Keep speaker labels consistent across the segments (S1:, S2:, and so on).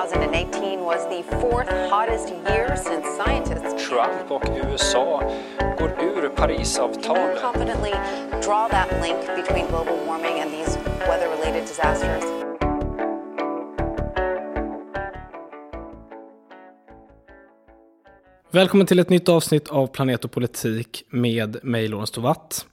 S1: 2018 was the fourth hottest year since scientists
S2: Trump och USA går ur Parisavtalet.
S1: confidently draw that link between global warming and these weather-related disasters.
S3: Välkommen till ett nytt avsnitt av Planet och politik med mig, Lorentz Tovatt.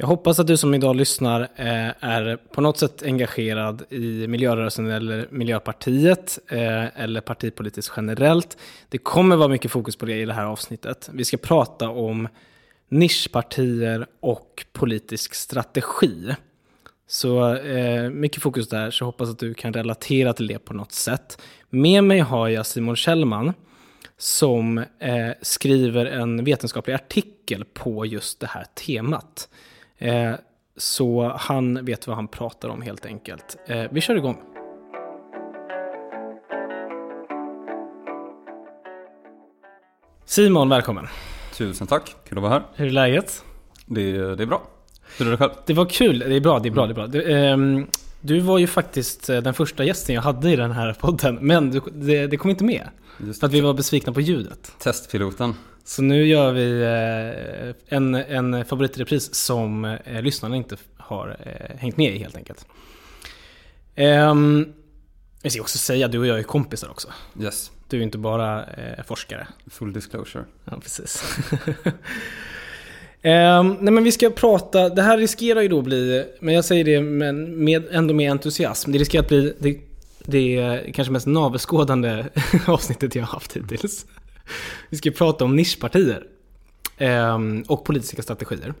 S3: Jag hoppas att du som idag lyssnar eh, är på något sätt engagerad i miljörörelsen eller Miljöpartiet eh, eller partipolitiskt generellt. Det kommer vara mycket fokus på det i det här avsnittet. Vi ska prata om nischpartier och politisk strategi. Så eh, mycket fokus där, så hoppas att du kan relatera till det på något sätt. Med mig har jag Simon Kjellman som eh, skriver en vetenskaplig artikel på just det här temat. Eh, så han vet vad han pratar om helt enkelt. Eh, vi kör igång. Simon, välkommen.
S4: Tusen tack, kul att vara här.
S3: Hur är läget?
S4: Det, det är bra. Hur är det själv?
S3: Det var kul, det är bra, det är bra, det är bra. Du, ehm, du var ju faktiskt eh, den första gästen jag hade i den här podden, men du, det, det kom inte med.
S4: Just
S3: För att vi var besvikna på ljudet.
S4: Testpiloten.
S3: Så nu gör vi eh, en, en favoritrepris som eh, lyssnarna inte har eh, hängt med i helt enkelt. Um, jag ska också säga, du och jag är kompisar också.
S4: Yes,
S3: Du är inte bara forskare.
S4: full disclosure.
S3: Ja, precis. Ehm, nej men vi ska prata, det här riskerar ju då bli, men jag säger det men med, ändå med entusiasm. Det riskerar att bli det, det kanske mest navelskådande avsnittet jag har haft hittills. Vi ska prata om nischpartier. ehm, och politiska strategier.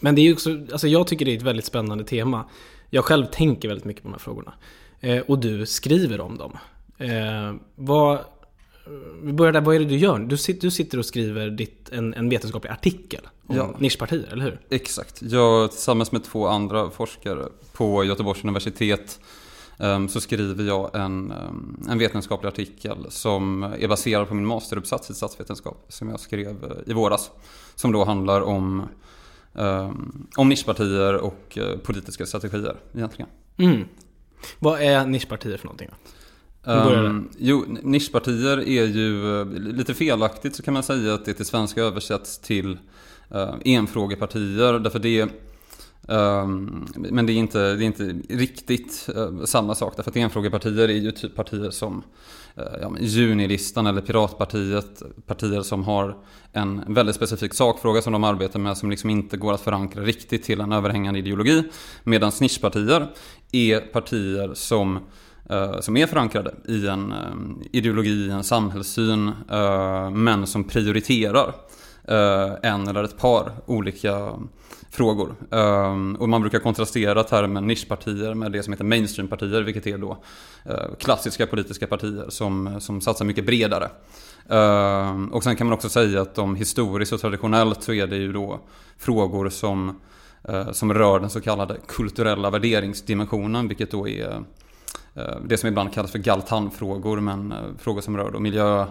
S3: Men det är också, alltså jag tycker det är ett väldigt spännande tema. Jag själv tänker väldigt mycket på de här frågorna. Eh, och du skriver om dem. Eh, vad, vi börjar där, vad är det du gör? Du sitter, du sitter och skriver ditt, en, en vetenskaplig artikel om
S4: Ja.
S3: nischpartier, eller hur?
S4: Exakt. Jag tillsammans med två andra forskare på Göteborgs universitet så skriver jag en, ehm, en vetenskaplig artikel som är baserad på min masteruppsats i statsvetenskap som jag skrev eh, i våras. Som då handlar om, ehm, om nischpartier och eh, politiska strategier egentligen.
S3: Mm. Vad är nischpartier för någonting?
S4: Um, jo, nischpartier är ju eh, lite felaktigt så kan man säga att det till svenska översätts till uh, enfrågepartier. Därför det ehm, Ehm, men det är, inte, det är inte riktigt eh, samma sak. Därför att enfrågepartier är ju typ partier som eh, ja, Junilistan eller Piratpartiet. Partier som har en väldigt specifik sakfråga som de arbetar med som liksom inte går att förankra riktigt till en överhängande ideologi. Medan nischpartier är partier som eh, som är förankrade i en ideologi, en samhällssyn, men som prioriterar Eh, en eller ett par olika frågor. Eh, och man brukar kontrastera termen nischpartier med det som heter mainstreampartier, vilket är då eh, klassiska politiska partier som, som satsar mycket bredare. Och sen kan man också säga att de historiskt och traditionellt så är det ju då frågor som, som rör den så kallade kulturella värderingsdimensionen, vilket då är det som ibland kallas för Galtanfrågor, men frågor som rör då miljö,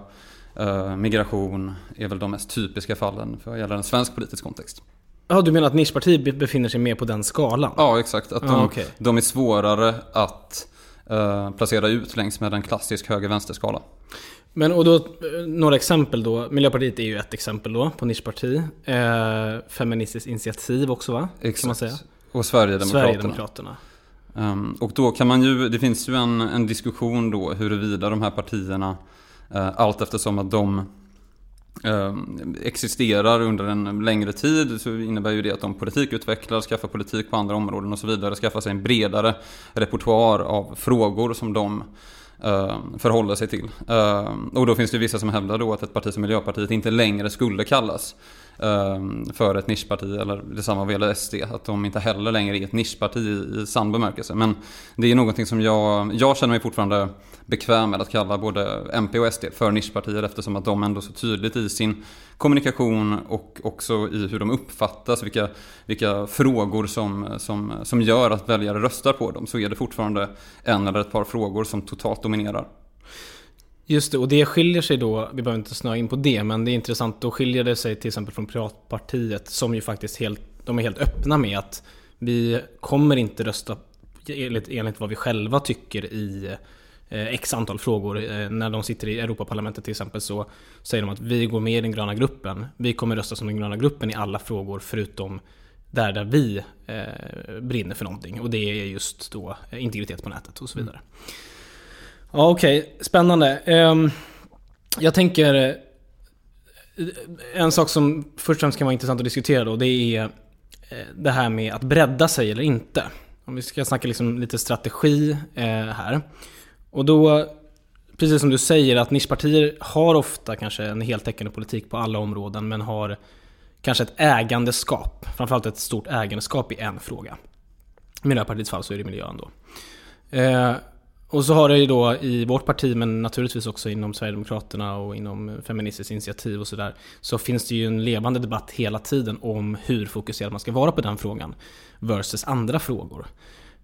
S4: migration är väl de mest typiska fallen för en svensk politisk kontext.
S3: Ja, du menar att nischpartier be- befinner sig mer på den skalan?
S4: Ja, exakt. Att de,
S3: Ah, okej.
S4: de är svårare att eh, placera ut längs med en klassisk höger-vänster-skala.
S3: Men och då, eh, några exempel då. Miljöpartiet är ju ett exempel då på nischparti. Eh, Feministiskt initiativ också va? Kan man säga.
S4: Och Sverigedemokraterna.
S3: Sverigedemokraterna.
S4: Ehm, och då kan man ju, det finns ju en, en diskussion då huruvida de här partierna Eh, allt eftersom att de eh, existerar under en längre tid så innebär ju det att de politikutvecklar, skaffar politik på andra områden och så vidare, skaffar sig en bredare repertoar av frågor som de eh, förhåller sig till. Och då finns det vissa som hävdar då att ett parti som Miljöpartiet inte längre skulle kallas Ehm, för ett nischparti eller detsamma vad gäller SD. Att de inte heller längre är ett nischparti i, sann bemärkelse. Men det är någonting som jag, jag känner mig fortfarande bekväm med att kalla både MP och SD för nischpartier eftersom att de ändå så tydligt i sin kommunikation och också i hur de uppfattas, vilka, vilka frågor som, som, som gör att väljare röstar på dem, så är det fortfarande en eller ett par frågor som totalt dominerar.
S3: Just det, och det skiljer sig då, vi behöver inte snöa in på det, men det är intressant, då skiljer det sig till exempel från Piratpartiet som ju faktiskt helt, de är helt öppna med att vi kommer inte rösta enligt, enligt vad vi själva tycker i eh, x antal frågor. Eh, när de sitter i Europaparlamentet till exempel så säger de att vi går med i den gröna gruppen. Vi kommer rösta som den gröna gruppen i alla frågor förutom där, där vi eh, brinner för någonting. Och det är just då eh, integritet på nätet och så vidare. Mm. Ja, okej. Okay. Spännande. Um, jag tänker... Eh, en sak som först och främst kan vara intressant att diskutera då, det är eh, det här med att bredda sig eller inte. Om vi ska snacka liksom lite strategi eh, här. Och då, precis som du säger, att nischpartier har ofta kanske en heltäckande politik på alla områden, men har kanske ett ägandeskap. Framförallt ett stort ägandeskap i en fråga. I Miljöpartiets fall så är det miljön då. Eh, och så har det ju då i vårt parti, men naturligtvis också inom Sverigedemokraterna och inom Feministiskt initiativ och sådär, så finns det ju en levande debatt hela tiden om hur fokuserad man ska vara på den frågan versus andra frågor.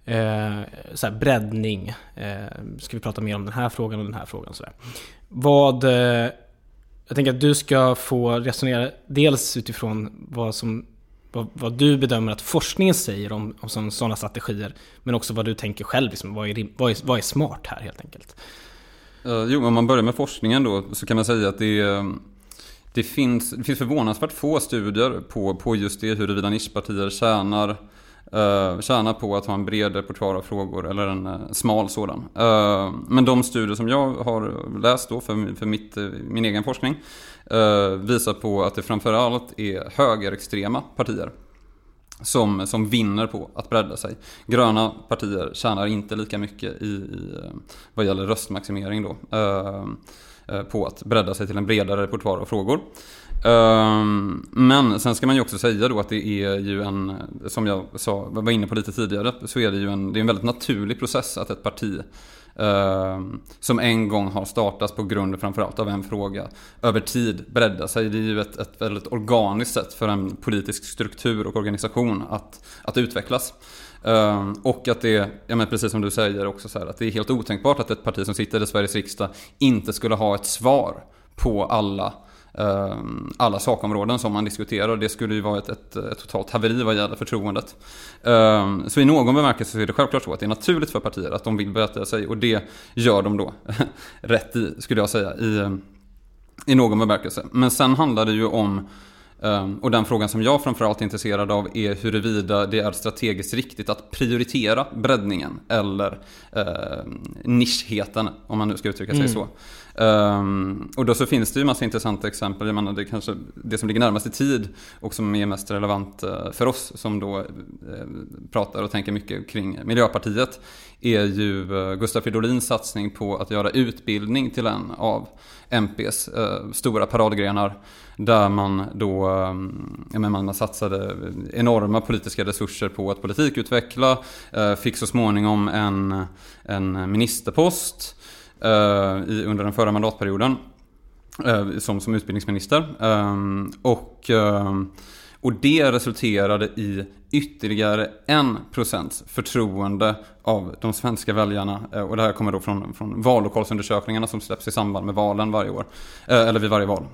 S3: Eh, så här, breddning, eh, ska vi prata mer om den här frågan och den här frågan. Så där. Vad... Eh, jag tänker att du ska få resonera dels utifrån vad som vad, vad, du bedömer att forskningen säger om, om sådana strategier. Men också vad du tänker själv. Liksom, vad, är, vad, är, vad är smart här helt enkelt?
S4: Eh, jo, om man börjar med forskningen då så kan man säga att det, eh, det, finns, det finns förvånansvärt få studier på, på just det huruvida nischpartier tjänar uh, tjänar på att ha en bred repertoar av frågor eller en uh, smal sådan. Uh, men de studier som jag har läst då för, för mitt, min egen forskning Eh, visar på att det framförallt är högerextrema partier som, som vinner på att bredda sig. Gröna partier tjänar inte lika mycket i, i eh, vad gäller röstmaximering då, eh, eh, på att bredda sig till en bredare repertoar av frågor. Men sen ska man ju också säga då att det är ju en, som jag sa, var inne på lite tidigare, så är det ju en, det är en väldigt naturlig process att ett parti Ehm, som en gång har startats på grund framförallt av en fråga över tid bredda sig. Det är ju ett, ett väldigt organiskt sätt för en politisk struktur och organisation att, att utvecklas. Uh, och att det, ja men precis som du säger också så här, att det är helt otänkbart att ett parti som sitter i Sveriges riksdag inte skulle ha ett svar på alla Eh, alla sakområden som man diskuterar. Det skulle ju vara ett, ett, ett totalt haveri vad gäller förtroendet. Eh, så i någon bemärkelse så är det självklart så att det är naturligt för partier att de vill bättra sig och det gör de då rätt i, skulle jag säga, i, eh, i någon bemärkelse. Men sen handlar det ju om och den frågan som jag framförallt är intresserad av är huruvida det är strategiskt riktigt att prioritera breddningen eller eh, nischheten, om man nu ska uttrycka sig mm. så. Um, och då så finns det ju massa intressanta exempel. Jag menar, det kanske det som ligger närmast i tid och som är mest relevant uh, för oss som då uh, pratar och tänker mycket kring Miljöpartiet är ju uh, Gustaf Fridolins satsning på att göra utbildning till en av MPs stora paradgrenar. Där man då eh, men man satsade enorma politiska resurser på att politikutveckla, eh, fick så småningom en, en ministerpost eh, i, under den förra mandatperioden som, som utbildningsminister. Och, och det resulterade i ytterligare en procents förtroende av de svenska väljarna. Och det här kommer då från, från vallokalsundersökningarna som släpps i samband med valen varje år. Eller vid varje val.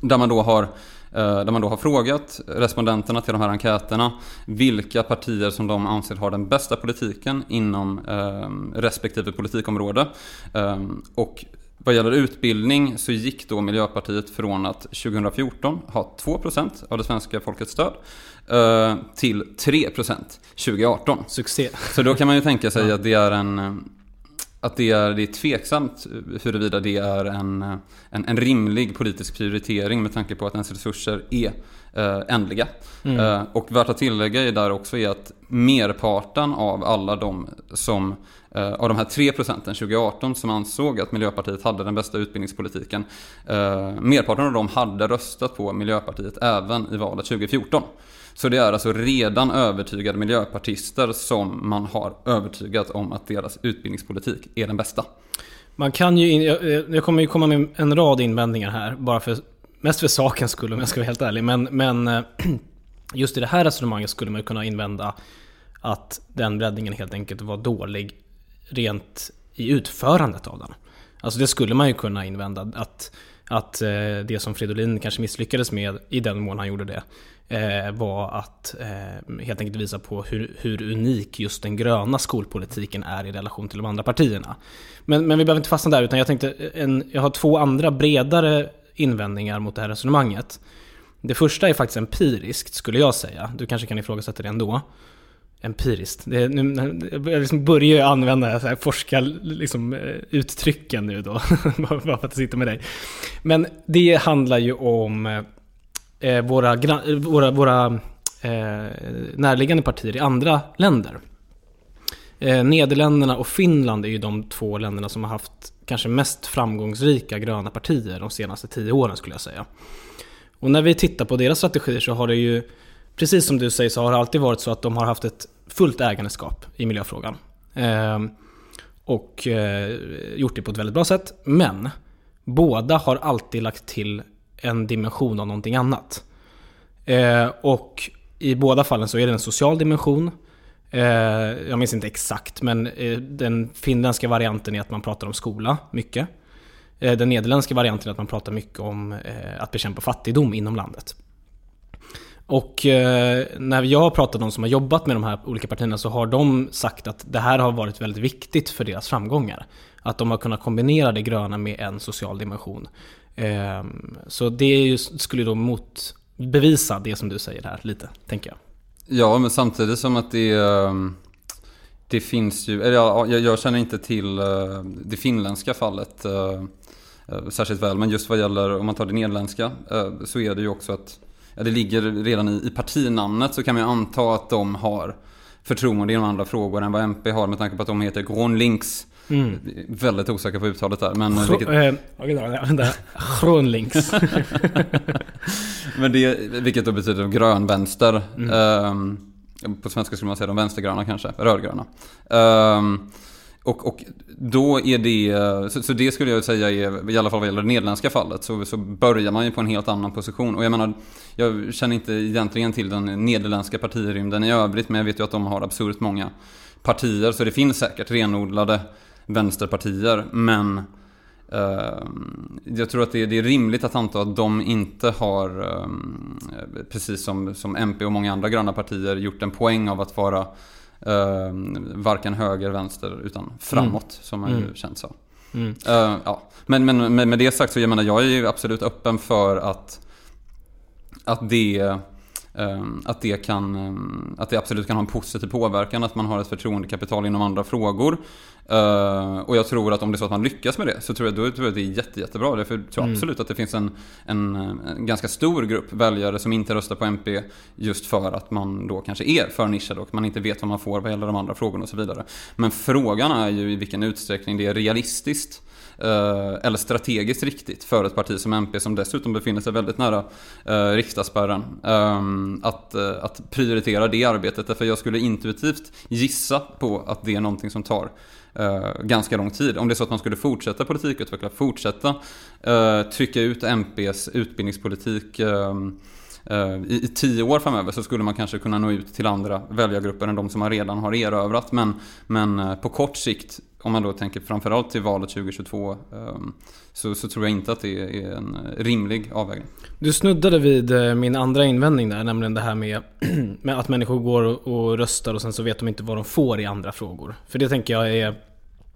S4: Där man då har Eh, där man då har frågat respondenterna till de här enkäterna vilka partier som de anser har den bästa politiken inom eh, respektive politikområde. Eh, och vad gäller utbildning så gick då Miljöpartiet från att 2014 ha 2% av det svenska folkets stöd till 3% 2018.
S3: Succé.
S4: Så då kan man ju tänka sig att det är en att det är, det är tveksamt huruvida det är en, en, en rimlig politisk prioritering med tanke på att ens resurser är eh, ändliga. Mm. Eh, och värt att tillägga är där också är att merparten av alla de som eh, av de här 3 procenten 2018 som ansåg att Miljöpartiet hade den bästa utbildningspolitiken. Eh, merparten av dem hade röstat på Miljöpartiet även i valet 2014. Så det är alltså redan övertygade miljöpartister som man har övertygat om att deras utbildningspolitik är den bästa.
S3: Man kan ju, eh, jag kommer ju komma med en rad invändningar här, bara för, mest för sakens skull om jag ska vara helt ärlig. Men, men eh, just i det här resonemanget skulle man kunna invända att den breddningen helt enkelt var dålig rent i utförandet av den. Alltså det skulle man ju kunna invända att att eh, det som Fridolin kanske misslyckades med, i den mån han gjorde det, eh, var att eh, helt enkelt visa på hur, hur, unik just den gröna skolpolitiken är i relation till de andra partierna. Men, men vi behöver inte fastna där, utan jag tänkte, eh, en, jag har två andra bredare invändningar mot det här resonemanget. Det första är faktiskt empiriskt, skulle jag säga. Du kanske kan ifrågasätta det ändå. Empiriskt. Det, nu, jag liksom börjar ju använda så här forska, liksom, eh, uttrycken nu då, bara för att jag sitter med dig. Men det handlar ju om eh, eh våra, våra, våra eh, närliggande partier i andra länder. Eh, Nederländerna och Finland är ju de två länderna som har haft kanske mest framgångsrika gröna partier de senaste tio åren skulle jag säga. Och när vi tittar på deras strategier så har det ju, precis som du säger, så har det alltid varit så att de har haft ett fullt ägandeskap i miljöfrågan. Eh, och eh, gjort det på ett väldigt bra sätt. Men båda har alltid lagt till en dimension av någonting annat. Eh, och i båda fallen så är det en social dimension. Eh, jag minns inte exakt, men eh, den finländska varianten är att man pratar om skola mycket. Eh, den nederländska varianten är att man pratar mycket om eh, att bekämpa fattigdom inom landet. Och eh, när jag har pratat med de som har jobbat med de här olika partierna så har de sagt att det här har varit väldigt viktigt för deras framgångar. Att de har kunnat kombinera det gröna med en social dimension. Ehm, så det skulle då motbevisa det som du säger här lite, tänker jag.
S4: Ja, men samtidigt som att det, ehm, det finns ju, eller jag, jag känner inte till eh, det finländska fallet eh, eh, särskilt väl, men just vad gäller, om man tar det nederländska, så är det ju också att ja, det ligger redan i, i partinamnet så kan man ju anta att de har förtroende inom andra frågor än vad MP har med tanke på att de heter Gronlinks. Mm. Väldigt osäker på uttalet där. Men
S3: vilket... äh, Gronlinks.
S4: men det, vilket då betyder grönvänster. Mm. Um, på svenska skulle man säga de vänstergröna kanske, rödgröna. Um, och, och då är det, så, så, det skulle jag säga är, i alla fall vad gäller det nederländska fallet, så, så börjar man ju på en helt annan position. Och jag menar, jag känner inte egentligen till den nederländska partirymden i övrigt, men jag vet ju att de har absurt många partier, så det finns säkert renodlade vänsterpartier. Men eh, jag tror att det, det, är rimligt att anta att de inte har, eh, precis som, som MP och många andra gröna partier, gjort en poäng av att vara Uh, varken höger, vänster utan framåt mm. som man ju mm. känt som. Mm. Uh, ja. Men, men med, med det sagt så jag menar jag är ju absolut öppen för att, att det att det, kan, ehm, att det absolut kan ha en positiv påverkan, att man har ett förtroendekapital inom andra frågor. Ehm, och jag tror att om det är så att man lyckas med det så tror jag, då tror jag att det är jätte, jättebra. Därför tror jag mm. absolut att det finns en, en, en, ganska stor grupp väljare som inte röstar på MP just för att man då kanske är för nischad och man inte vet vad man får vad gäller de andra frågorna och så vidare. Men frågan är ju i vilken utsträckning det är realistiskt Eh, eller strategiskt riktigt för ett parti som MP som dessutom befinner sig väldigt nära eh, riksdagsspärren. Ehm, att, eh, att prioritera det arbetet. Därför jag skulle intuitivt gissa på att det är någonting som tar eh, ganska lång tid. Om det är så att man skulle fortsätta politikutveckla, fortsätta eh, trycka ut MPs utbildningspolitik ehm, i, tio år framöver så skulle man kanske kunna nå ut till andra väljargrupper än de som man redan har erövrat. Men, men på kort sikt om man då tänker framförallt till valet 2022 ehm, så, så, tror jag inte att det är en rimlig avvägning.
S3: Du snuddade vid eh, min andra invändning där, nämligen det här med, med att människor går och röstar och sen så vet de inte vad de får i andra frågor. För det tänker jag är,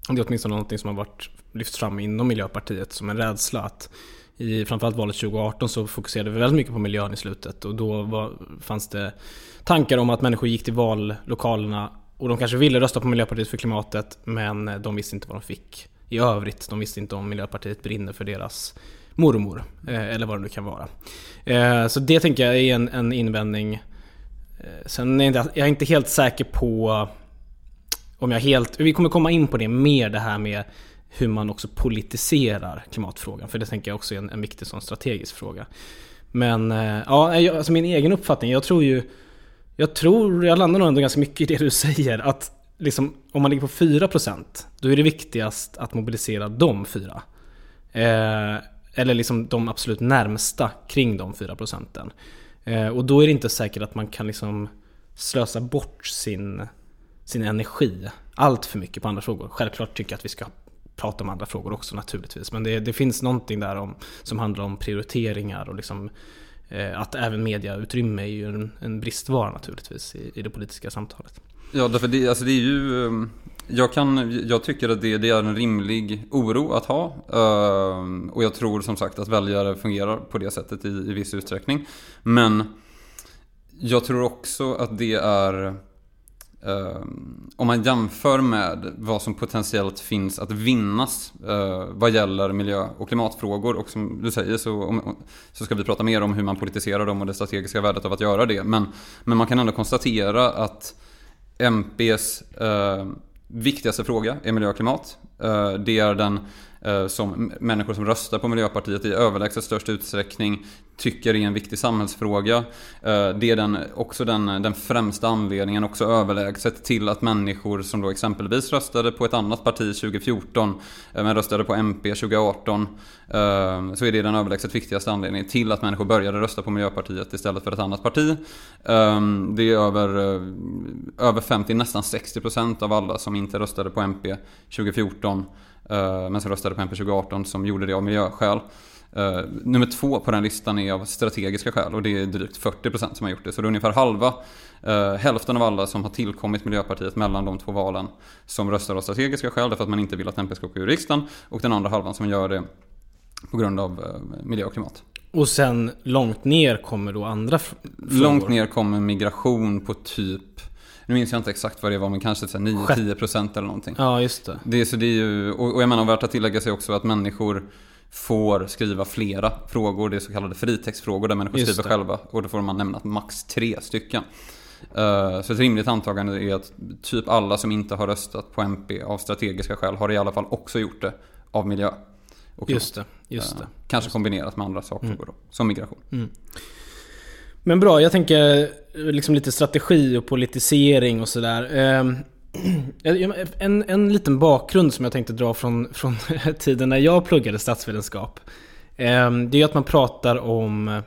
S3: det är åtminstone någonting som har varit lyfts fram inom Miljöpartiet som en rädsla att i framförallt valet 2018 så fokuserade vi väldigt mycket på miljön i slutet och då var, fanns det tankar om att människor gick till vallokalerna och de kanske ville rösta på Miljöpartiet för klimatet men de visste inte vad de fick i övrigt. De visste inte om Miljöpartiet brinner för deras mormor eh, eller vad det nu kan vara. Eh, så det tänker jag är en, en invändning. Eh, sen är jag, jag är inte helt säker på om jag helt... Vi kommer komma in på det mer det här med hur man också politiserar klimatfrågan. För det tänker jag också är en, en viktig sån strategisk fråga. Men ja, alltså min egen uppfattning. Jag tror ju jag tror, jag landar nog ändå ganska mycket i det du säger. Att liksom, om man ligger på 4% då är det viktigast att mobilisera de fyra. Eh, eller liksom de absolut närmsta kring de 4 procenten. Eh, och då är det inte säkert att man kan liksom slösa bort sin, sin energi allt för mycket på andra frågor. Självklart tycker jag att vi ska prata om andra frågor också naturligtvis. Men det, det finns någonting där om, som handlar om prioriteringar och liksom, eh, Eh, att även mediautrymme är ju en, en bristvara naturligtvis i, i det politiska samtalet.
S4: Ja, därför det, alltså det är ju... Ehm, jag, kan, jag tycker att det, det är en rimlig oro att ha. Ehm, och jag tror som sagt att väljare fungerar på det sättet i, i viss utsträckning. Men jag tror också att det är Eh, om man jämför med vad som potentiellt finns att vinnas eh, vad gäller miljö och klimatfrågor och som du säger så, om, så ska vi prata mer om hur man politiserar dem och det strategiska värdet av att göra det. Men, men man kan ändå konstatera att MPs eh, viktigaste fråga är miljö och klimat. Eh, det är den Eh, som människor som röstar på Miljöpartiet i överlägset störst utsträckning tycker är en viktig samhällsfråga. Eh, det är den, också den, den främsta anledningen, också överlägset, till att människor som då exempelvis röstade på ett annat parti 2014 eh, men röstade på MP 2018 eh, så är det den överlägset viktigaste anledningen till att människor började rösta på Miljöpartiet istället för ett annat parti. Det är över, över 50, nästan 60% av alla som inte röstade på MP 2014 men som röstade på MP 2018 som gjorde det av miljöskäl. Uh, nummer två på den listan är av strategiska skäl och det är drygt 40% som har gjort det. Så det är ungefär halva, uh, hälften av alla som har tillkommit Miljöpartiet mellan de två valen som röstar av strategiska skäl därför att man inte vill att MP ska åka ur riksdagen. Och den andra halvan som gör det på grund av uh, miljö och klimat.
S3: Och sen långt ner kommer då andra frågor?
S4: Långt ner kommer migration på typ nu minns jag inte exakt vad det var, men kanske 9-10% eller någonting.
S3: Ja, just det.
S4: det, så det är ju, och, och jag menar värt att tillägga sig också att människor får skriva flera frågor. Det är så kallade fritextfrågor där människor skriver själva. Och då får man nämna max tre stycken. Uh, så ett rimligt antagande är att typ alla som inte har röstat på MP av strategiska skäl har i alla fall också gjort det av miljö.
S3: Och just det, just det. Uh,
S4: kanske kombinerat med andra sakfrågor mm. då, som migration. Mm.
S3: Men bra, jag tänker liksom lite strategi och politisering och sådär. En, en liten bakgrund som jag tänkte dra från, från tiden när jag pluggade statsvetenskap. Ehm, det är att man pratar om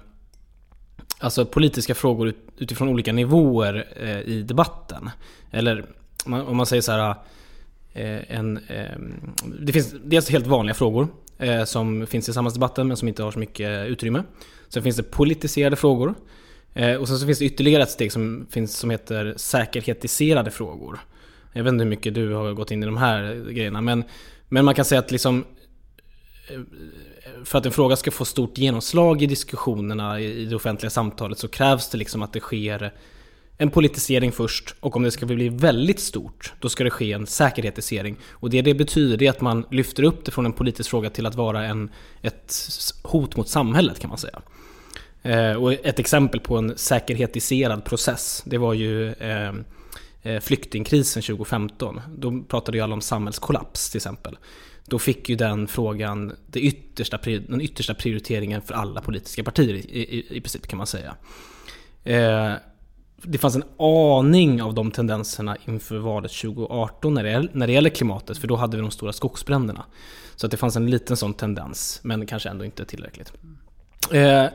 S3: alltså politiska frågor utifrån olika nivåer eh, i debatten. Eller om man säger så här. Eh, en, ehm, det finns dels helt vanliga frågor eh, som finns i samhällsdebatten men som inte har så mycket utrymme. Sen finns det politiserade frågor. Och sen så finns det ytterligare ett steg som, finns, som heter säkerhetiserade frågor. Jag vet inte hur mycket du har gått in i de här grejerna men, men man kan säga att liksom eh, för att en fråga ska få stort genomslag i diskussionerna i det offentliga samtalet så krävs det liksom att det sker en politisering först och om det ska bli väldigt stort då ska det ske en säkerhetisering. Och det det betyder är att man lyfter upp det från en politisk fråga till att vara en, ett hot mot samhället kan man säga. Eh, och ett exempel på en säkerhetiserad process, det var ju eh Eh, flyktingkrisen 2015. Då pratade ju alla om samhällskollaps till exempel. Då fick ju den frågan det yttersta, den yttersta prioriteringen för alla politiska partier i, i, i princip kan man säga. Eh, det fanns en aning av de tendenserna inför valet 2018 när det, när det gäller klimatet, för då hade vi de stora skogsbränderna. Så att det fanns en liten sån tendens, men kanske ändå inte tillräckligt. Eh,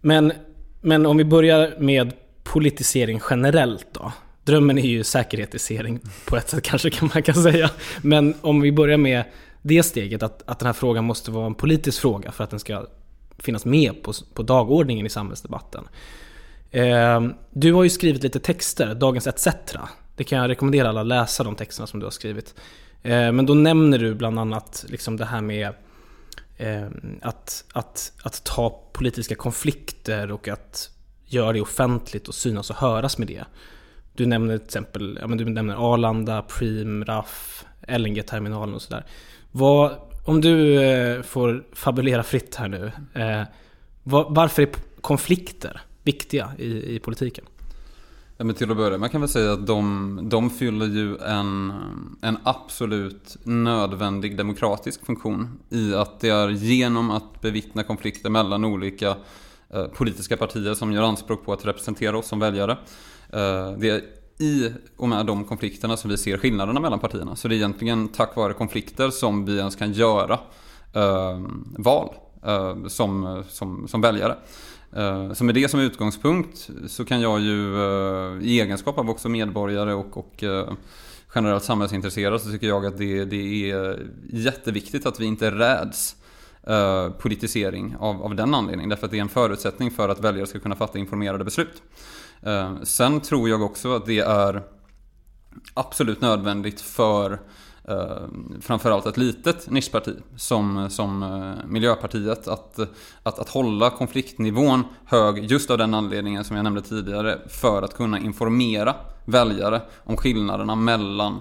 S3: men, men om vi börjar med politisering generellt då. Drömmen är ju säkerhetisering på ett sätt kanske kan man kan säga. Men om vi börjar med det steget att, att den här frågan måste vara en politisk fråga för att den ska finnas med på, på dagordningen i samhällsdebatten. Eh, du har ju skrivit lite texter, Dagens ETC. Det kan jag rekommendera alla att läsa de texterna som du har skrivit. Eh, men då nämner du bland annat liksom det här med eh, att, att, att ta politiska konflikter och att göra det offentligt och synas och höras med det. Du nämner till exempel ja, men du nämner Arlanda, Preem, RAF, LNG-terminalen och sådär. om du eh, får fabulera fritt här nu. Eh, var, varför är konflikter viktiga i, i politiken?
S4: Ja, men till att börja man kan väl säga att de, de fyller ju en, en absolut nödvändig demokratisk funktion i att det är genom att bevittna konflikter mellan olika eh, politiska partier som gör anspråk på att representera oss som väljare. Eh, det är i och med de konflikterna som vi ser skillnaderna mellan partierna. Så det är egentligen tack vare konflikter som vi ens kan göra ehm, val eh, som, som, som väljare. Eh, så med det som utgångspunkt så kan jag ju i egenskap av också medborgare och, och generellt samhällsintresserad så tycker jag att det, det är jätteviktigt att vi inte räds politisering av, av den anledningen. Därför att det är en förutsättning för att väljare ska kunna fatta informerade beslut. Eh, sen tror jag också att det är absolut nödvändigt för eh, framförallt ett litet nischparti som, som eh, Miljöpartiet att, att, att hålla konfliktnivån hög just av den anledningen som jag nämnde tidigare för att kunna informera väljare om skillnaderna mellan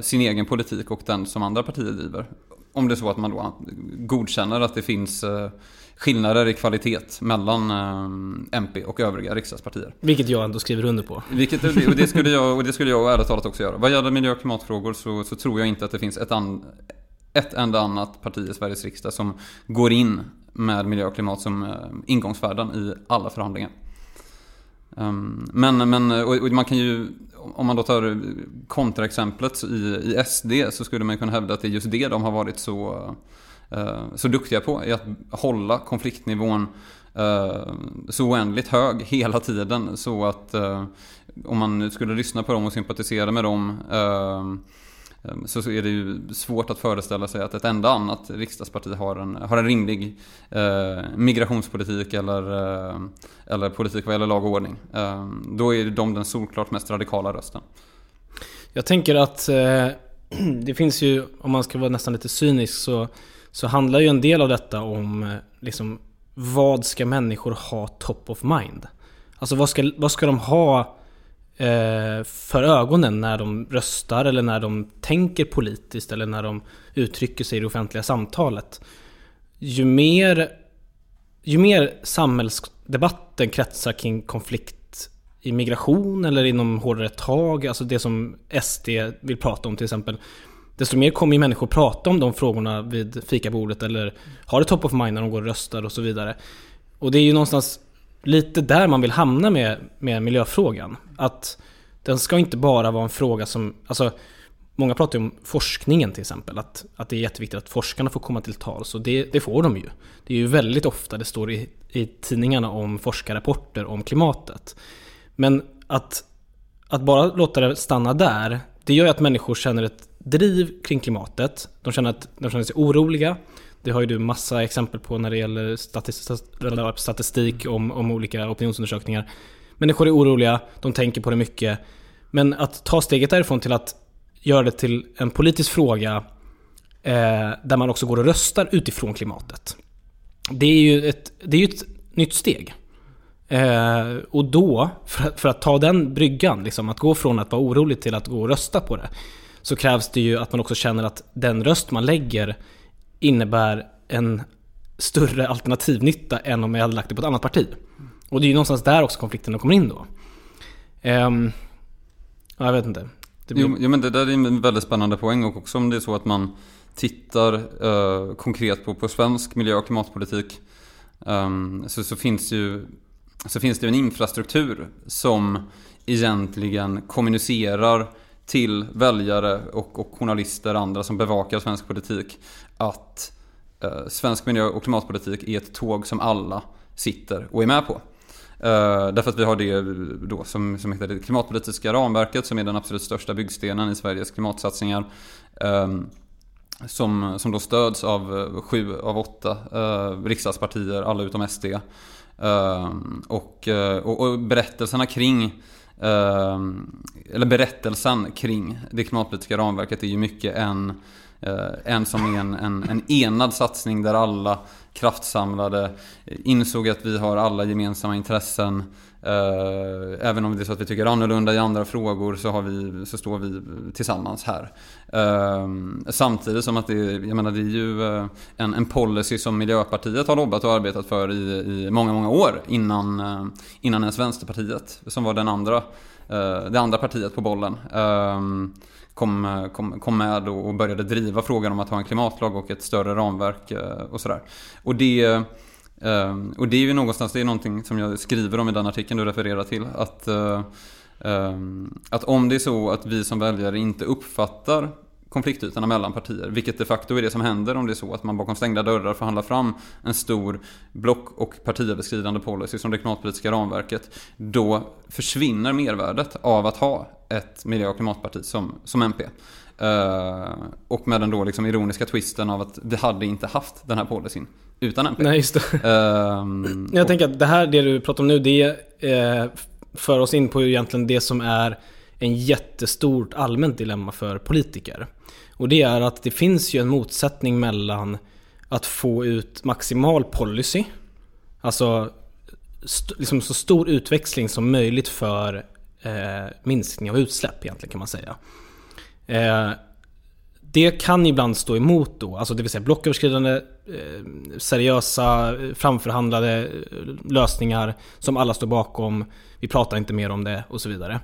S4: sin egen politik och den som andra partier driver. Om det är så att man då godkänner att det finns skillnader i kvalitet mellan MP och övriga riksdagspartier.
S3: Vilket jag ändå skriver under på.
S4: Vilket, och, det skulle jag, och det skulle jag ärligt talat också göra. Vad gäller miljö och klimatfrågor så, så tror jag inte att det finns ett, an, ett enda annat parti i Sveriges riksdag som går in med miljö och klimat som ingångsvärden i alla förhandlingar. Ehm, men, men och man kan ju, om man då tar kontraexemplet i, i SD så skulle man kunna hävda att det är just det de har varit så, eh, Eh, så duktiga på. I att hålla konfliktnivån eh, så oändligt hög hela tiden. Så att eh, om man skulle lyssna på dem och sympatisera med dem eh, eh, så är det ju svårt att föreställa sig att ett enda annat riksdagsparti har en, har en rimlig eh, migrationspolitik eller, eh, eller politik vad gäller lag och ordning. Eh, då är de den solklart mest radikala rösten.
S3: Jag tänker att eh, det finns ju, om man ska vara nästan lite cynisk, så, så handlar ju en del av detta om eh, liksom, vad ska människor ha top of mind? Alltså vad ska, vad ska de ha Eh, för ögonen när de röstar eller när de tänker politiskt eller när de uttrycker sig i det offentliga samtalet. Ju mer, ju mer samhällsdebatten kretsar kring konflikt i migration eller inom hårdare tag, alltså det som SD vill prata om till exempel. Desto mer kommer ju människor prata om de frågorna vid fikabordet eller har det top of mind när de går och röstar och så vidare. Och det är ju någonstans lite där man vill hamna med, med miljöfrågan. Att den ska inte bara vara en fråga som... Alltså, många pratar ju om forskningen till exempel. Att, att det är jätteviktigt att forskarna får komma till tals. Och det, det får de ju. Det är ju väldigt ofta det står i, i tidningarna om forskarrapporter om klimatet. Men att, att bara låta det stanna där, det gör ju att människor känner ett driv kring klimatet. De känner, att, de känner sig oroliga. Det har ju du massa exempel på när det gäller statistik om, om olika opinionsundersökningar. Människor är oroliga, de tänker på det mycket. Men att ta steget därifrån till att göra det till en politisk fråga eh, där man också går och röstar utifrån klimatet. Det är ju ett, det är ett nytt steg. Eh, och då, för, för, att ta den bryggan, liksom, att gå från att vara orolig till att gå och rösta på det. Så krävs det ju att man också känner att den röst man lägger innebär en större alternativnytta än om jag hade lagt det på ett annat parti. Och det är ju någonstans där också konflikterna kommer in då. Um, jag vet inte.
S4: Blir... Jo, jo, men det där är en väldigt spännande poäng och också om det är så att man tittar eh, konkret på, på svensk miljö och klimatpolitik um, så, så, finns ju, så finns det en infrastruktur som egentligen kommunicerar till väljare och, och journalister och andra som bevakar svensk politik att eh, svensk miljö och klimatpolitik är ett tåg som alla sitter och är med på. Uh, därför att vi har det eh, då som, som heter det klimatpolitiska ramverket som är den absolut största byggstenen i Sveriges klimatsatsningar. Um, som, som då stöds av eh, sju av åtta uh, riksdagspartier, alla utom SD. Eh, och, eh, och, och, berättelserna kring eh, eller berättelsen kring det klimatpolitiska ramverket är ju mycket en, Eh, en som är en, en, en enad satsning där alla kraftsamlade, insåg att vi har alla gemensamma intressen. Eh, även om det är så att vi tycker annorlunda i andra frågor så, har vi, så står vi tillsammans här. Eh, samtidigt som att det, jag menar, det är ju en, en policy som Miljöpartiet har lobbat och arbetat för i, i många, många år innan, innan ens Vänsterpartiet som var den andra, det andra partiet på bollen kom, kom, kom med och började driva frågan om att ha en klimatlag och ett större ramverk eh, och sådär. Och det, eh, och det är ju någonstans, det är någonting som jag skriver om i den artikeln du refererar till. Att, eh, att om det är så att vi som väljare inte uppfattar konfliktytorna mellan partier. Vilket de facto är det som händer om det är så att man bakom stängda dörrar förhandlar fram en stor block och partiöverskridande policy som det klimatpolitiska ramverket. Då försvinner mervärdet av att ha ett miljö och klimatparti som, som MP. Uh, och med den då liksom ironiska twisten av att vi hade inte haft den här policyn utan MP.
S3: Nej, just det. Uh, jag tänker att det här, det du pratar om nu, det uh, för oss in på egentligen det som är en jättestort allmänt dilemma för politiker. Och det är att det finns ju en motsättning mellan att få ut maximal policy, alltså liksom så stor utväxling som möjligt för eh, minskning av utsläpp egentligen kan man säga. Eh, det kan ibland stå emot då, alltså det vill säga blocköverskridande, eh, seriösa, framförhandlade eh, lösningar som alla står bakom. Vi pratar inte mer om det och så vidare.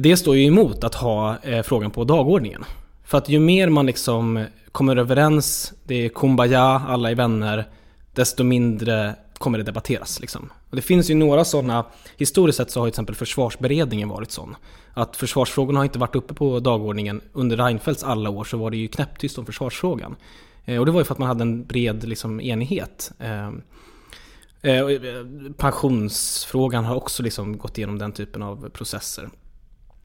S3: Det står ju emot att ha eh, frågan på dagordningen. För att ju mer man liksom kommer överens, det är kumbaya, alla är vänner, desto mindre kommer det debatteras. Liksom. Och det finns ju några sådana, historiskt sett så har ju till exempel försvarsberedningen varit sån. Att försvarsfrågorna har inte varit uppe på dagordningen. Under Reinfeldts alla år så var det ju knäpptyst om försvarsfrågan. Eh, och det var ju för att man hade en bred liksom, enighet. Eh, eh, eh pensionsfrågan har också liksom gått igenom den typen av processer.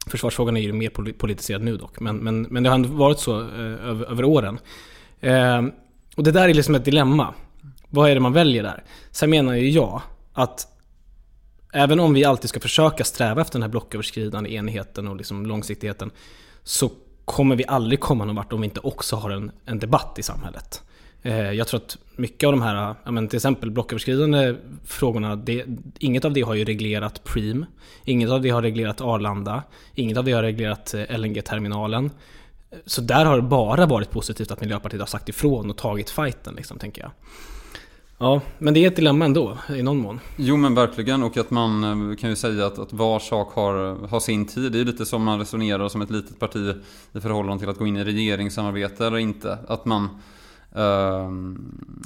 S3: Försvarsfrågan är ju mer politiserad nu dock, men, men, men det har ändå varit så eh, över, över åren. Eh, och det där är liksom ett dilemma. Vad är det man väljer där? Sen menar ju jag att även om vi alltid ska försöka sträva efter den här blocköverskridande enigheten och liksom långsiktigheten så kommer vi aldrig komma någon vart om vi inte också har en, en debatt i samhället. Eh, jag tror att mycket av de här, ja, men till exempel blocköverskridande frågorna, det, inget av det har ju reglerat Preem. Inget av det har reglerat Arlanda. Inget av det har reglerat eh, LNG-terminalen. Så där har det bara varit positivt att Miljöpartiet har sagt ifrån och tagit fighten, liksom, tänker jag. Ja, men det är ett dilemma ändå i någon mån.
S4: Jo men verkligen och att man eh, kan ju säga att, att var sak har, har sin tid. Det är ju lite som man resonerar som ett litet parti i förhållande till att gå in i regeringssamarbete eller inte. Att man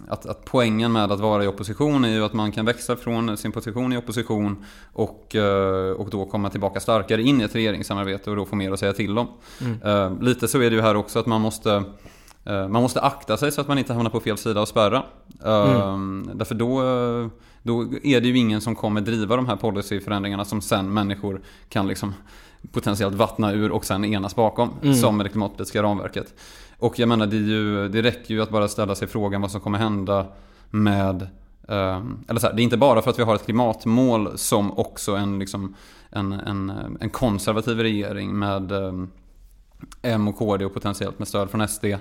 S4: att, att poängen med att vara i opposition är ju att man kan växa från sin position i opposition och, uh, och då komma tillbaka starkare in i ett regeringssamarbete och då få mer att säga till om. Mm. Uh, lite så är det ju här också att man måste Eh, man måste akta sig så att man inte hamnar på fel sida och spärra. Mm. Därför då, då är det ju ingen som kommer driva de här policyförändringarna som sen människor kan liksom potentiellt vattna ur och sen enas bakom. Mm. Som med det klimatpolitiska ramverket. Och jag menar det, ju, det räcker ju att bara ställa sig frågan vad som kommer hända med ehm, eller så här, det är inte bara för att vi har ett klimatmål som också en, liksom, en, en, en konservativ regering med ehm, M och KD och potentiellt med stöd från SD. Eh,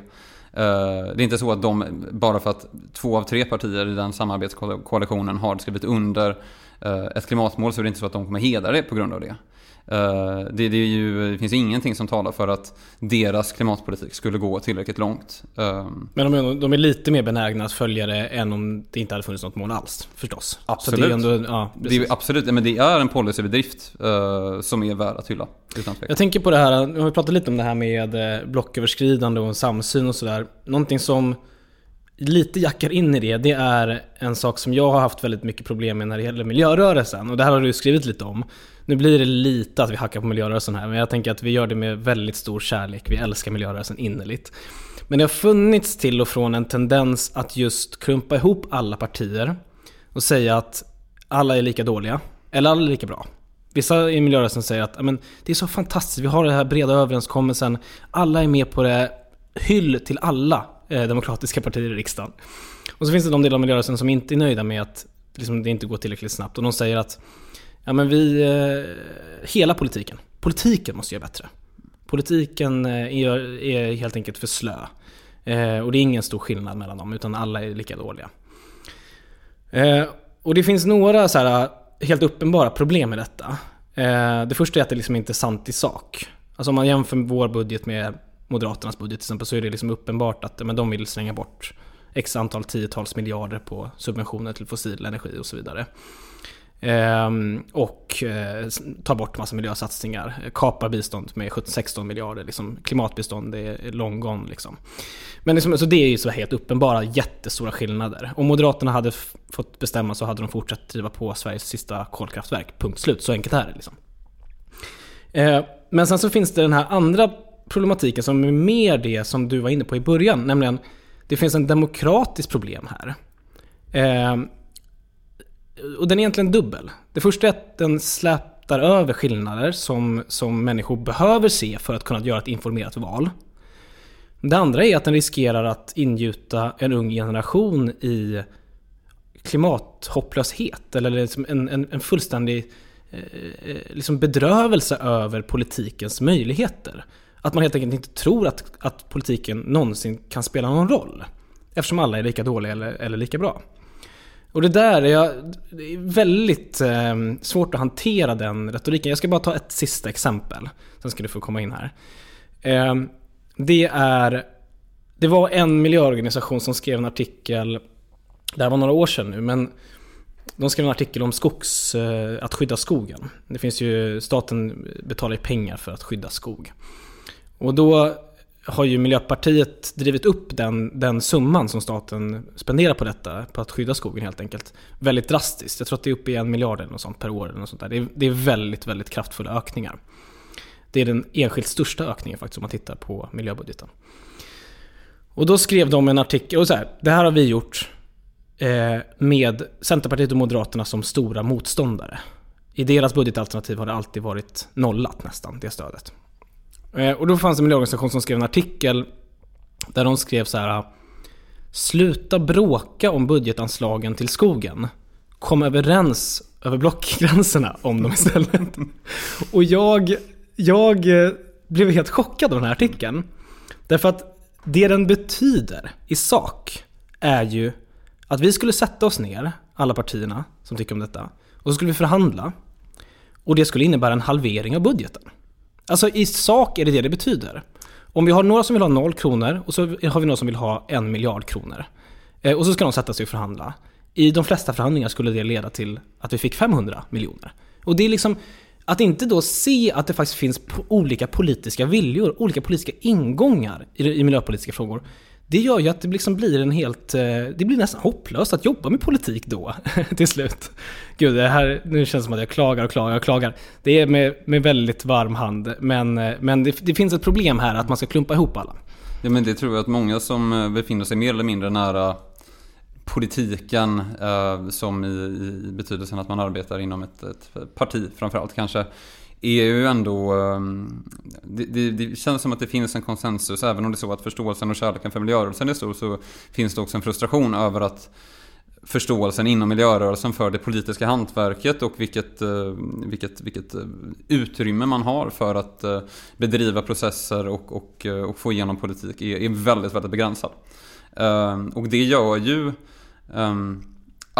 S4: det är inte så att de, bara för att två av tre partier i den samarbetskoalitionen har skrivit under eh, ett klimatmål så är det inte så att de kommer hedra det på grund av det. Eh, det, det, ju, det, finns ingenting som talar för att deras klimatpolitik skulle gå tillräckligt långt.
S3: Eh, men de, de är lite mer benägna att följa det än om det inte hade funnits något mål alls, förstås.
S4: Absolut. det är ändå, ja, är, absolut, men det är en policybedrift uh, som är värd att hylla. Utan
S3: Jag tänker på det här, nu har vi pratat lite om det här med blocköverskridande och samsyn och sådär. Någonting som lite jackar in i det, det är en sak som jag har haft väldigt mycket problem med när det gäller miljörörelsen. Och det här har du skrivit lite om. Nu blir det lite att vi hackar på miljörörelsen här, men jag tänker att vi gör det med väldigt stor kärlek. Vi älskar miljörörelsen innerligt. Men det har funnits till och från en tendens att just krumpa ihop alla partier och säga att alla är lika dåliga, eller alla är lika bra. Vissa i miljörörelsen säger att men, det är så fantastiskt, vi har den här breda överenskommelsen, alla är med på det, hyll till alla eh, demokratiska partier i riksdagen. Och så finns det de delar av miljörörelsen som inte är nöjda med att liksom, det inte går tillräckligt snabbt. Och de säger att ja, men vi, eh, hela politiken, politiken måste göra bättre. Politiken eh, är, är helt enkelt för slö. Eh, och det är ingen stor skillnad mellan dem, utan alla är lika dåliga. Eh, och det finns några så här, eh, helt uppenbara problem med detta. Eh, det första är att det liksom inte är sant i sak. Alltså om man jämför vår budget med Moderaternas budget till exempel så är det liksom uppenbart att men de vill slänga bort x antal tiotals miljarder på subventioner till fossil energi och så vidare. Ehm, och eh, bort massa miljösatsningar. Kapar bistånd med 16 miljarder. Liksom, klimatbistånd är long gone. Liksom. Men liksom, så det är ju så helt uppenbara jättestora skillnader. Om Moderaterna hade fått bestämma så hade de fortsatt driva på Sveriges sista kolkraftverk. Punkt slut. Så enkelt är det. Liksom. Ehm, men sen så finns det den här andra problematiken som är mer det som du var inne på i början. Nämligen, det finns en demokratiskt problem här. Ehm, och den är egentligen dubbel. Det första är att den slätar över skillnader som, som människor behöver se för att kunna göra ett informerat val. Det andra är att den riskerar att ingjuta en ung generation i klimathopplöshet eller liksom en, en, en fullständig eh, eh liksom bedrövelse över politikens möjligheter. Att man helt enkelt inte tror att, att politiken någonsin kan spela någon roll. Eftersom alla är lika dåliga eller, eller lika bra. Och det där är, jag, det är väldigt eh, svårt att hantera den retoriken. Jag ska bara ta ett sista exempel. Sen ska du få komma in här. Eh, det är... Det var en miljöorganisation som skrev en artikel, det här var några år sedan nu, men de skrev en artikel om skogs, eh, att skydda skogen. Det finns ju, staten betalar ju pengar för att skydda skog. Och då har ju Miljöpartiet drivit upp den, den summan som staten spenderar på detta, på att skydda skogen helt enkelt, väldigt drastiskt. Jag tror att det är uppe i en miljard eller något sånt per år. Eller något sånt där. Det, är, det är väldigt, väldigt kraftfulla ökningar. Det är den enskilt största ökningen faktiskt om man tittar på miljöbudgeten. Och då skrev de en artikel, och så här, det här har vi gjort eh, med Centerpartiet och Moderaterna som stora motståndare. I deras budgetalternativ har det alltid varit nollat nästan, det stödet. Eh, och då fanns det en miljöorganisation som skrev en artikel där de skrev så här Sluta bråka om budgetanslagen till skogen. Kom överens över blockgränserna om dem istället. Och jag, jag eh, blev helt chockad av den här artikeln. Därför att det den betyder i sak är ju att vi skulle sätta oss ner, alla partierna som tycker om detta, och så skulle vi förhandla. Och det skulle innebära en halvering av budgeten. Alltså i sak är det det det betyder. Om vi har några som vill ha noll kronor och så har vi några som vill ha en miljard kronor. Eh, och så ska de sätta sig och förhandla. I de flesta förhandlingar skulle det leda till att vi fick 500 miljoner. Och det är liksom att inte då se att det faktiskt finns olika politiska viljor, olika politiska ingångar i miljöpolitiska frågor det gör ju att det liksom blir en helt... Eh, det blir nästan hopplöst att jobba med politik då, till slut. Gud, det här, nu känns det som att jag klagar och klagar och klagar. Det är med, med väldigt varm hand, men, eh, men det, det finns ett problem här att man ska klumpa ihop alla.
S4: Ja, men det tror jag att många som eh, befinner sig mer eller mindre nära politiken som i, i betydelsen att man arbetar inom ett, ett parti framförallt kanske är ju ändå... Ehm, det, det, det, känns som att det finns en konsensus, även om det är så att förståelsen och kärleken för miljörörelsen är stor, så finns det också en frustration över att förståelsen inom miljörörelsen för det politiska hantverket och vilket, eh, vilket, vilket eh, utrymme man har för att eh, bedriva processer och, och, och få igenom politik är, är väldigt, väldigt begränsad. Ehm, och det gör ju ehm,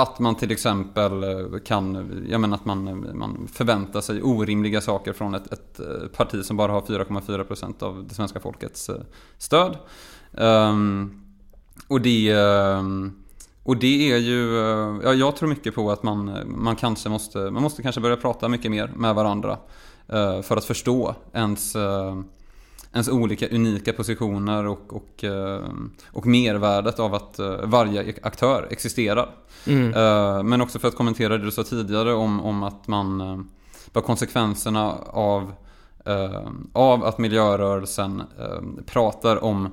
S4: att man till exempel eh, kan, jag menar att man, man förväntar sig orimliga saker från ett, ett eh, parti som bara har 4,4% av det svenska folkets eh, stöd. Um, och det... Ehm, och det är ju, ja, jag tror mycket på att man, man kanske måste, man måste kanske börja prata mycket mer med varandra. För att förstå ens ens olika unika positioner och, och, eh, och mervärdet av att eh, varje aktör existerar. Mm. Eh, men också för att kommentera det du sa tidigare om, om att man vad konsekvenserna av av att miljörörelsen pratar om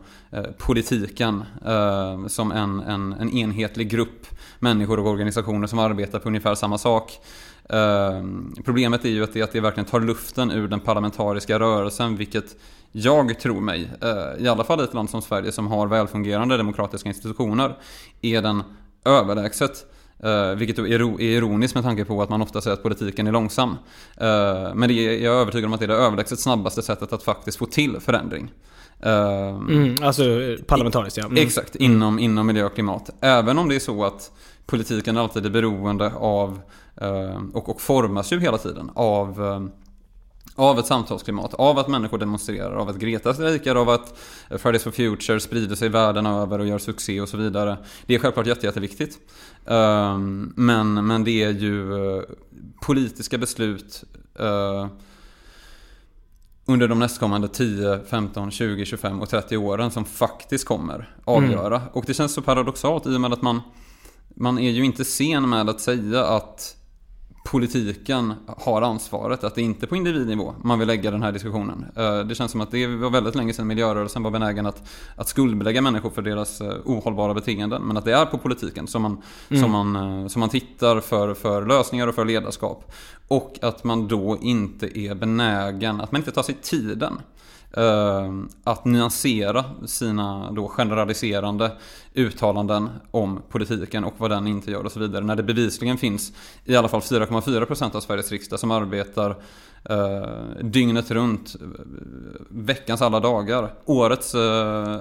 S4: politiken som en, en, en enhetlig grupp människor och organisationer som arbetar på ungefär samma sak. Problemet är ju att det, att det verkligen tar luften ur den parlamentariska rörelsen vilket jag tror mig, eh, i alla fall i ett land som Sverige som har välfungerande demokratiska institutioner, är den överlägset Uh, vilket är ironiskt med tanke på att man ofta säger att politiken är långsam. Uh, men det är, jag är övertygad om att det är det överlägset snabbaste sättet att faktiskt få till förändring.
S3: Uh, mm, alltså parlamentariskt ja. Mm.
S4: Exakt, inom, inom miljö och klimat. Även om det är så att politiken alltid är beroende av och, och formas ju hela tiden av av ett samtalsklimat, av att människor demonstrerar, av att Greta strejkar, av att Fridays for Future sprider sig världen över och gör succé och så vidare. Det är självklart jätte, jätteviktigt. Ehm, men, men det är ju eh, politiska beslut eh, under de nästkommande 10, 15, 20, 25 och 30 åren som faktiskt kommer avgöra. Mm. Och det känns så paradoxalt i och med att man, man är ju inte sen med att säga att politiken har ansvaret, att det inte är på individnivå man vill lägga den här diskussionen. Eh, det känns som att det var väldigt länge sedan miljörörelsen var benägen att, att skuldbelägga människor för deras eh, ohållbara beteenden. Men att det är på politiken som man, mm. som man, eh, som man tittar för, för lösningar och för ledarskap. Och att man då inte är benägen, att man inte tar sig tiden att nyansera sina då generaliserande uttalanden om politiken och vad den inte gör och så vidare. När det bevisligen finns i alla fall 4,4% av Sveriges riksdag som arbetar uh, dygnet runt, veckans alla dagar, årets uh,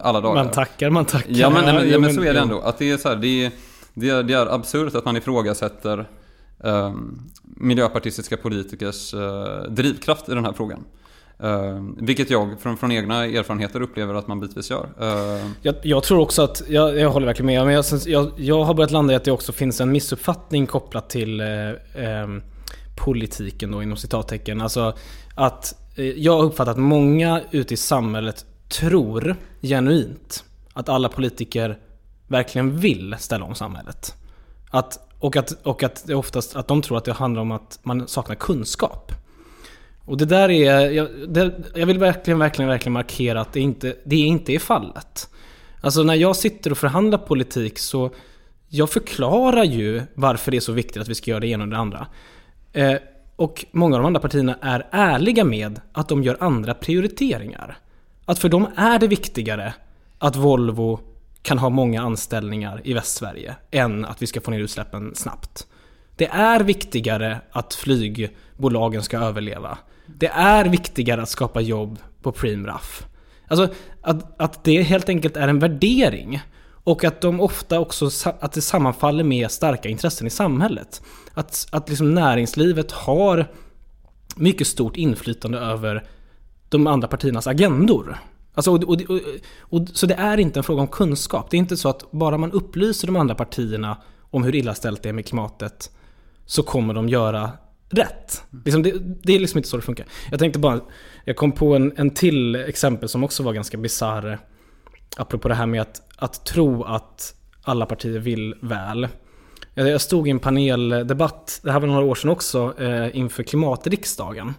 S4: alla dagar.
S3: Man tackar, man tackar.
S4: Ja men, ja, ja, men så är det ändå. Att det, är så här, det, är, det, är, det är absurt att man ifrågasätter uh, miljöpartistiska politikers drivkraft i den här frågan. Uh, vilket jag från, från egna erfarenheter upplever att man bitvis gör. Uh,
S3: jag, jag, tror också att, jag, jag håller verkligen med, men jag, jag, jag, har börjat landa i att det också finns en missuppfattning kopplat till eh, eh, politiken då inom citattecken. Alltså att eh, jag har uppfattat att många ute i samhället tror genuint att alla politiker verkligen vill ställa om samhället. Att, och, att, och att det oftast att de tror att det handlar om att man saknar kunskap. Och det där är, jag, det, jag vill verkligen, verkligen, verkligen markera att det inte, det inte är fallet. Alltså när jag sitter och förhandlar politik så jag förklarar ju varför det är så viktigt att vi ska göra det ena och det andra. Eh, och många av de andra partierna är ärliga med att de gör andra prioriteringar. Att för dem är det viktigare att Volvo kan ha många anställningar i Västsverige än att vi ska få ner utsläppen snabbt. Det är viktigare att flygbolagen ska överleva. Det är viktigare att skapa jobb på Preemraff. Alltså att, att det helt enkelt är en värdering. Och att de ofta också att det sammanfaller med starka intressen i samhället. Att, att liksom näringslivet har mycket stort inflytande över de andra partiernas agendor. Alltså, och, och, och, och, så det är inte en fråga om kunskap. Det är inte så att bara man upplyser de andra partierna om hur illa ställt det är med klimatet så kommer de göra rätt. Liksom det, det, är liksom inte så det funkar. Jag tänkte bara, jag kom på en, en till exempel som också var ganska bisarr. Apropå det här med att, att tro att alla partier vill väl. Jag stod i en paneldebatt, det här var några år sedan också, eh, inför klimatriksdagen.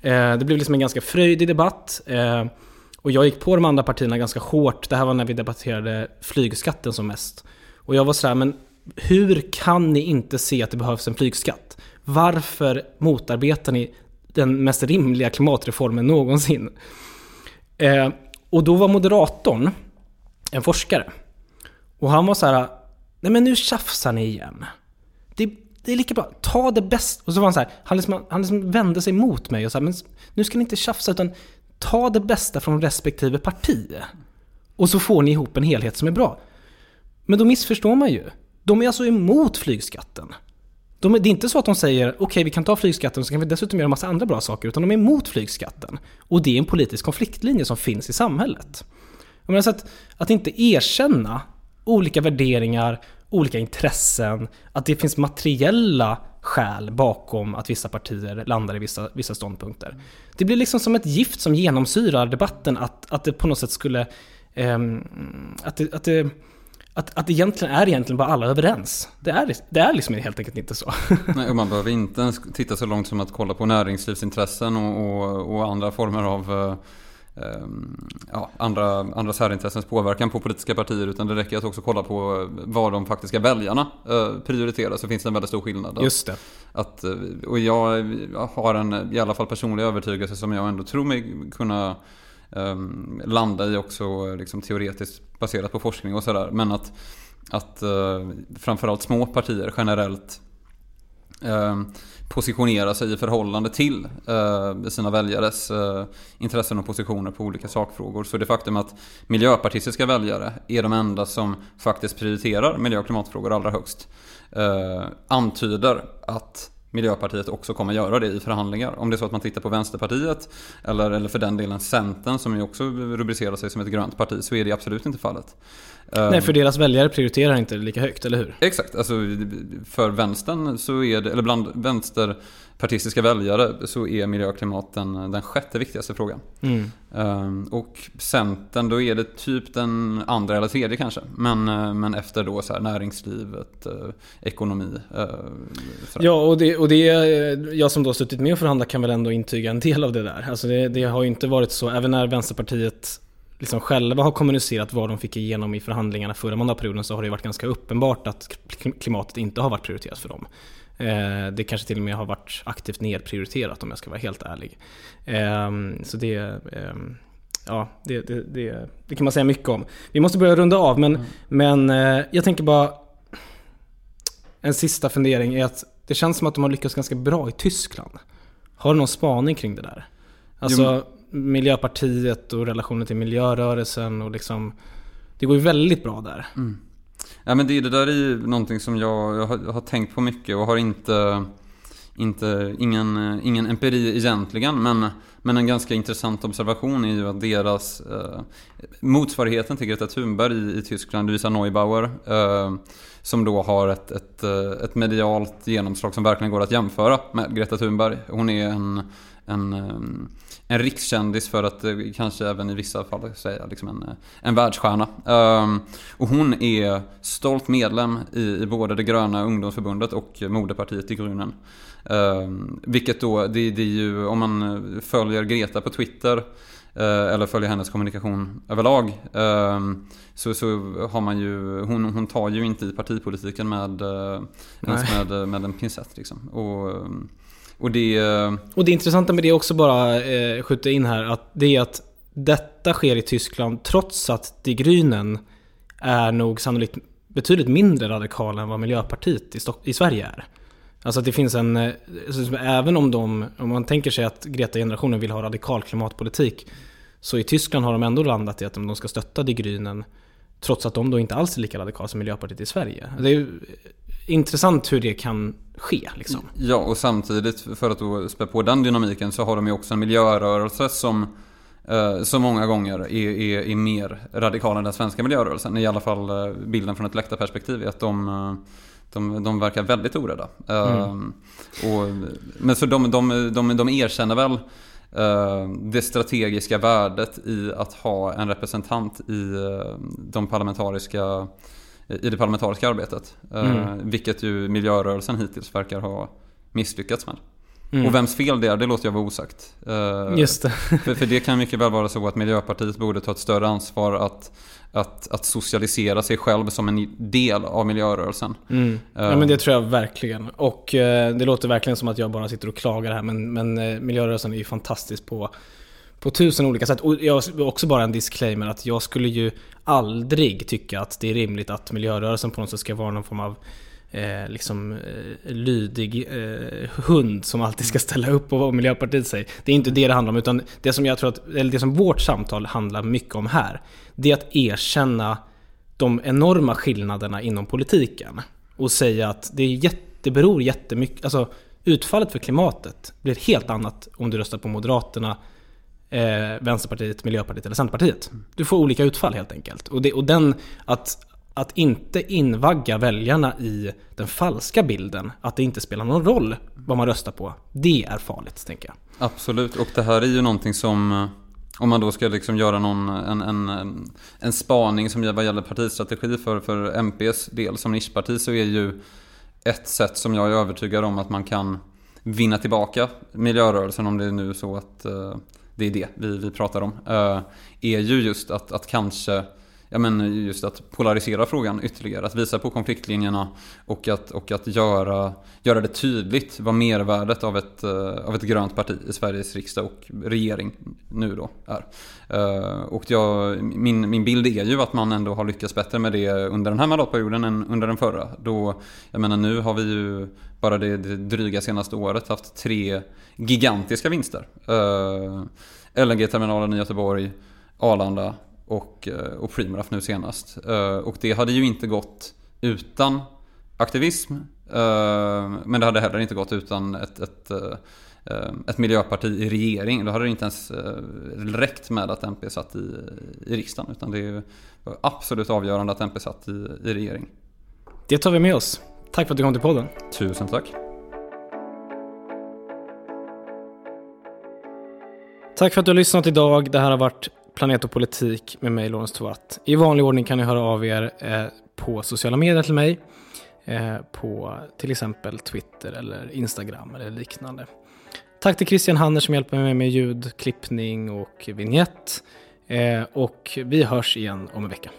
S3: Eh, det blev liksom en ganska fröjdig debatt. Eh, och jag gick på de andra partierna ganska hårt. Det här var när vi debatterade flygskatten som mest. Och jag var sådär, men hur kan ni inte se att det behövs en flygskatt? Varför motarbetar ni den mest rimliga klimatreformen någonsin? Eh, och då var moderatorn en forskare. Och han var så här, nej men nu tjafsar ni igen. Det, det är lika bra, ta det bästa. Och så var han så här, han liksom, han liksom vände sig mot mig och sa, men nu ska ni inte tjafsa utan ta det bästa från respektive parti. Och så får ni ihop en helhet som är bra. Men då missförstår man ju. De är alltså emot flygskatten. De, det är inte så att de säger okej okay, vi kan ta flygskatten så kan vi dessutom göra en massa andra bra saker. Utan de är emot flygskatten. Och det är en politisk konfliktlinje som finns i samhället. menar, så att, att inte erkänna olika värderingar, olika intressen, att det finns materiella skäl bakom att vissa partier landar i vissa, vissa ståndpunkter. Det blir liksom som ett gift som genomsyrar debatten att, att det på något sätt skulle... Eh, att, det, att det att, att egentligen är egentligen bara alla överens. Det är, det är liksom helt enkelt inte så.
S4: Nej, och man behöver inte ens titta så långt som att kolla på näringslivsintressen och, och, och andra former av eh, ehm, ja, andra, andra särintressens påverkan på politiska partier. Utan det räcker att också kolla på vad de faktiska väljarna eh, prioriterar. Så finns det en väldigt stor skillnad.
S3: Just det.
S4: Att, eh, och jag har en, i alla fall personlig övertygelse som jag ändå tror mig kunna Ehm, um, landa i också liksom, teoretiskt baserat på forskning och sådär. Men att, att uh, framförallt små partier generellt ehm, uh, positionera sig i förhållande till uh, sina väljares uh, intressen och positioner på olika sakfrågor. Så det faktum att miljöpartistiska väljare är de enda som faktiskt prioriterar miljö och klimatfrågor allra högst uh, antyder att Miljöpartiet också kommer göra det i förhandlingar. Om det är så att man tittar på Vänsterpartiet eller, eller för den delen Centern som ju också rubricerar sig som ett grönt parti så är det absolut inte fallet.
S3: Nej, för deras väljare prioriterar inte lika högt, eller hur?
S4: Exakt, alltså för vänstern så är det, eller bland vänsterpartistiska väljare så är miljö och klimat den, den sjätte viktigaste frågan. Mm. Ehm, och Centern, då är det typ den andra eller tredje kanske. Men, eh, men efter då så här näringslivet, eh, ekonomi. eh.
S3: Ja, och det, och det eh, jag som då har suttit med och förhandlat kan väl ändå intyga en del av det där. Alltså det, det har ju inte varit så, även när Vänsterpartiet liksom själva har kommunicerat vad de fick igenom i förhandlingarna förra mandatperioden så har det varit ganska uppenbart att klimatet inte har varit prioriterat för dem. Eh, det kanske till och med har varit aktivt nedprioriterat om jag ska vara helt ärlig. Eh, så det, eh, ja, det, det, det, det, kan man säga mycket om. Vi måste börja runda av men, mm. men eh, jag tänker bara en sista fundering är att det känns som att de har lyckats ganska bra i Tyskland. Har du någon spaning kring det där? Alltså Miljöpartiet och relationen till miljörörelsen och liksom Det går ju väldigt bra där.
S4: Mm. Ja men det, det där är ju någonting som jag, jag, har, jag har tänkt på mycket och har inte, inte ingen, ingen empiri egentligen. Men, men en ganska intressant observation är ju att deras eh, motsvarigheten till Greta Thunberg i, i Tyskland, Luisa Neubauer, eh, som då har ett, ett, eh, ett medialt genomslag som verkligen går att jämföra med Greta Thunberg. Hon är en, en eh, en rikskändis för att eh, kanske även i vissa fall säga liksom en, eh, en världsstjärna. Um, och hon är stolt medlem i, i både det gröna ungdomsförbundet och moderpartiet i Grunen. Um, vilket då, det, det är ju om man följer Greta på Twitter uh, eller följer hennes kommunikation överlag um, så, så har man ju, hon, hon tar ju inte i partipolitiken med, uh, ens med, med en pincett liksom. Och, och det...
S3: Eh, och det intressanta med det också bara eh, skjuta in här, att det är att detta sker i Tyskland trots att Die Grünen är nog sannolikt betydligt mindre radikala än vad Miljöpartiet i, Stock i Sverige är. Alltså att det finns en, eh, även om de, om man tänker sig att Greta-generationen vill ha radikal klimatpolitik, så i Tyskland har de ändå landat i att de ska stötta Die Grünen, trots att de då inte alls är lika radikala som Miljöpartiet i Sverige. Det är intressant hur det kan ske. Liksom.
S4: Ja, och samtidigt för att då spä på den dynamiken så har de ju också en miljörörelse som eh, så många gånger är, är, är, mer radikal än den svenska miljörörelsen. I alla fall eh, bilden från ett läktarperspektiv är att de, eh, de, de verkar väldigt orädda. Mm. Och, men så de, de, de, de erkänner väl det strategiska värdet i att ha en representant i de parlamentariska i det parlamentariska arbetet. Eh, mm. Vilket ju miljörörelsen hittills verkar ha misslyckats med. Mm. Och vems fel det är, det låter jag vara osagt.
S3: Eh, Just det.
S4: för, för det kan mycket väl vara så att Miljöpartiet borde ta ett större ansvar att, att, att socialisera sig själv som en del av miljörörelsen.
S3: Mm. Ja men det tror jag verkligen. Och det låter verkligen som att jag bara sitter och klagar här men, men miljörörelsen är ju fantastisk på på tusen olika sätt. Och jag också bara en disclaimer att jag skulle ju aldrig tycka att det är rimligt att miljörörelsen på något sätt ska vara någon form av eh, liksom eh, lydig eh, hund som alltid ska ställa upp på vad Miljöpartiet säger. Det är inte det det handlar om, utan det som jag tror att, eller det som vårt samtal handlar mycket om här, det är att erkänna de enorma skillnaderna inom politiken. Och säga att det, är jätte, det beror jättemycket, alltså utfallet för klimatet blir helt annat om du röstar på Moderaterna eh, Vänsterpartiet, Miljöpartiet eller Centerpartiet. Du får olika utfall helt enkelt. Och, det, och den, att, att inte invagga väljarna i den falska bilden att det inte spelar någon roll vad man röstar på. Det är farligt, tänker jag.
S4: Absolut, och det här är ju någonting som eh, om man då ska liksom göra någon, en, en, en spaning som vad gäller partistrategi för, för MPs del som nischparti så är ju ett sätt som jag är övertygad om att man kan vinna tillbaka miljörörelsen om det är nu så att eh, det är det vi, vi pratar om. Uh, är ju just att, att kanske ja, men just att polarisera frågan ytterligare. Att visa på konfliktlinjerna och att, och att göra, göra det tydligt vad mervärdet av ett, eh, av ett grönt parti i Sveriges riksdag och regering nu då är. Eh, och jag, min, min bild är ju att man ändå har lyckats bättre med det under den här mandatperioden än under den förra. Då, jag menar nu har vi ju bara det, det dryga senaste året haft tre gigantiska vinster. Eh, LNG-terminalen i Göteborg, Arlanda och, eh, och Preemraff nu senast. Uh, och det hade ju inte gått utan aktivism. Uh, men det hade heller inte gått utan ett, ett, ett miljöparti i regering. Då hade det inte ens räckt med att MP satt i, i riksdagen. Utan det är absolut avgörande att MP satt i, i regering.
S3: Det tar vi med oss. Tack för att du kom till podden.
S4: Tusen tack.
S3: Tack för att du har lyssnat idag. Det här har varit Planet och politik med mig, Lorentz Tovatt. I vanlig ordning kan ni höra av er eh, på sociala medier till mig. Eh, på till exempel Twitter eller Instagram eller liknande. Tack till Christian Hanner som hjälper mig med ljud, klippning och vignett. Eh, och vi hörs igen om en vecka.